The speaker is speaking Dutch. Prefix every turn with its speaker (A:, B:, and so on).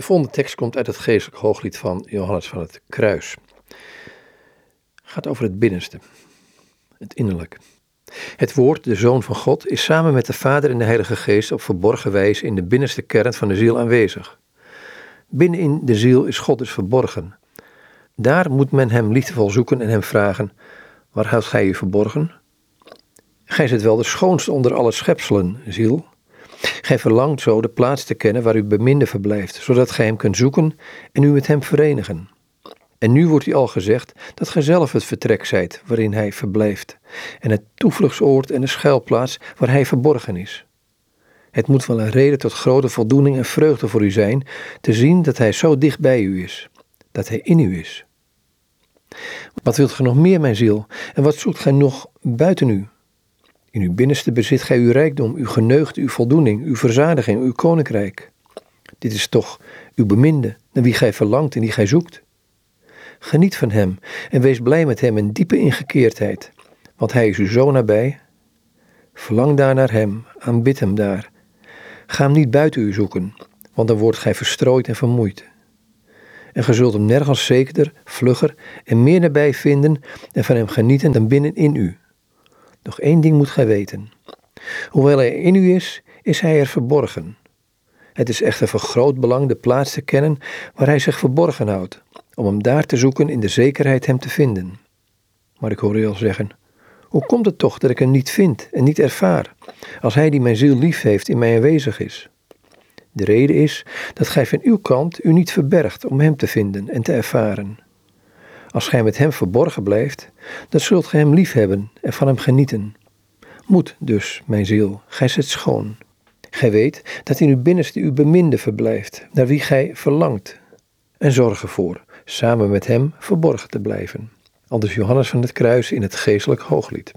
A: De volgende tekst komt uit het geestelijk hooglied van Johannes van het Kruis. Gaat over het binnenste, het innerlijk. Het woord, de Zoon van God, is samen met de Vader en de Heilige Geest op verborgen wijze in de binnenste kern van de ziel aanwezig. Binnenin de ziel is God dus verborgen. Daar moet men hem liefdevol zoeken en hem vragen: Waar houdt gij u verborgen? Gij zit wel de schoonste onder alle schepselen, ziel. Gij verlangt zo de plaats te kennen waar uw beminde verblijft, zodat gij hem kunt zoeken en u met hem verenigen. En nu wordt u al gezegd dat gij zelf het vertrek zijt waarin hij verblijft, en het toevluchtsoord en de schuilplaats waar hij verborgen is. Het moet wel een reden tot grote voldoening en vreugde voor u zijn te zien dat hij zo dicht bij u is, dat hij in u is. Wat wilt gij nog meer, mijn ziel, en wat zoekt gij nog buiten u? In uw binnenste bezit gij uw rijkdom, uw geneugde, uw voldoening, uw verzadiging, uw koninkrijk. Dit is toch uw beminde, naar wie gij verlangt en die gij zoekt. Geniet van hem en wees blij met hem in diepe ingekeerdheid, want hij is u zo nabij. Verlang daar naar hem, aanbid hem daar. Ga hem niet buiten u zoeken, want dan wordt gij verstrooid en vermoeid. En ge zult hem nergens zekerder, vlugger en meer nabij vinden en van hem genieten dan binnen in u. Nog één ding moet gij weten. Hoewel hij in u is, is hij er verborgen. Het is echter van groot belang de plaats te kennen waar hij zich verborgen houdt, om hem daar te zoeken in de zekerheid hem te vinden. Maar ik hoor u al zeggen, hoe komt het toch dat ik hem niet vind en niet ervaar, als hij die mijn ziel lief heeft in mij aanwezig is? De reden is dat gij van uw kant u niet verbergt om hem te vinden en te ervaren. Als gij met hem verborgen blijft, dan zult gij hem lief hebben van hem genieten. Moed dus, mijn ziel, gij zit schoon. Gij weet dat in uw binnenste uw beminde verblijft, naar wie gij verlangt. En zorg ervoor, samen met hem verborgen te blijven. Aldus Johannes van het Kruis in het geestelijk hooglied.